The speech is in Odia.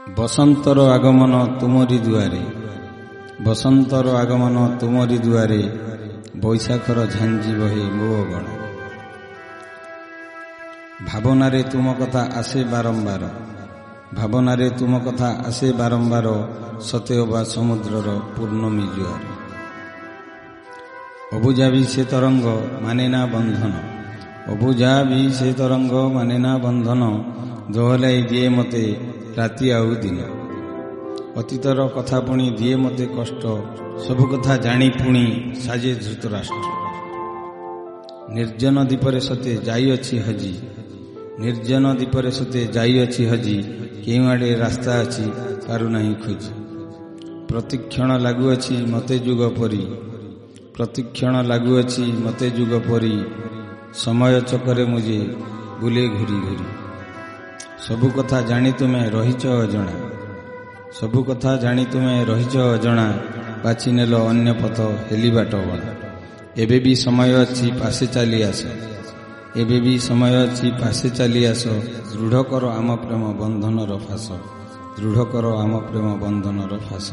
ବସନ୍ତର ଆଗମନ ତୁମରି ଦୁଆରେ ବସନ୍ତର ଆଗମନ ତୁମରି ଦୁଆରେ ବୈଶାଖର ଝାଞ୍ଜି ବହେ ମୋ ଗଣ ଭାବନାରେ ତୁମ କଥା ଆସେ ବାରମ୍ବାର ଭାବନାରେ ତୁମ କଥା ଆସେ ବାରମ୍ବାର ସତେଅବା ସମୁଦ୍ରର ପୂର୍ଣ୍ଣମୀ ଜୁଆର। ଅବୁଝା ବି ସେ ତରଙ୍ଗ ମାନେ ନା ବନ୍ଧନ ଅବୁଝା ବି ସେ ତରଙ୍ଗ ମାନେ ନା ବନ୍ଧନ ଦୋହଲାଇ ଦିଏ ମୋତେ ରାତି ଆଉ ଦିନ। ଅତୀତର କଥା ପୁଣି ଦିଏ ମୋତେ କଷ୍ଟ ସବୁ କଥା ଜାଣି ପୁଣି ସାଜେ ଧୃତରାଷ୍ଟ୍ର। ନିର୍ଜନ ଦ୍ୱୀପରେ ସତେ ଯାଇଅଛି ହଜି ନିର୍ଜନ ଦ୍ୱୀପରେ ସତେ ଯାଇଅଛି ହଜି କେଉଁଆଡ଼େ ରାସ୍ତା ଅଛି ପାରୁନାହିଁ ଖୋଜି। ପ୍ରତିକ୍ଷଣ ଲାଗୁଅଛି ମୋତେ ଯୁଗ ପରି ପ୍ରତିକ୍ଷଣ ଲାଗୁଅଛି ମୋତେ ଯୁଗ ପରି ସମୟ ଚକରେ ମୁଝେ ବୁଲେ ଘୁରି ଘୁରି। ସବୁ କଥା ଜାଣି ତୁମେ ରହିଛ ଅଜଣା। ସବୁ କଥା ଜାଣି ତୁମେ ରହିଛ ଅଜଣା ବାଛି ନେଲ ଅନ୍ୟ ପଥ ହେଲି ବାଟ ବଣା ଏବେ ବି ସମୟ ଅଛି ପାଶେ ଚାଲି ଆସ। ଏବେ ବି ସମୟ ଅଛି ପାଶେ ଚାଲି ଆସ। ଦୃଢ଼ କର ଆମ ପ୍ରେମ ବନ୍ଧନର ଫାସ ଦୃଢ଼ କର ଆମ ପ୍ରେମ ବନ୍ଧନର ଫାସ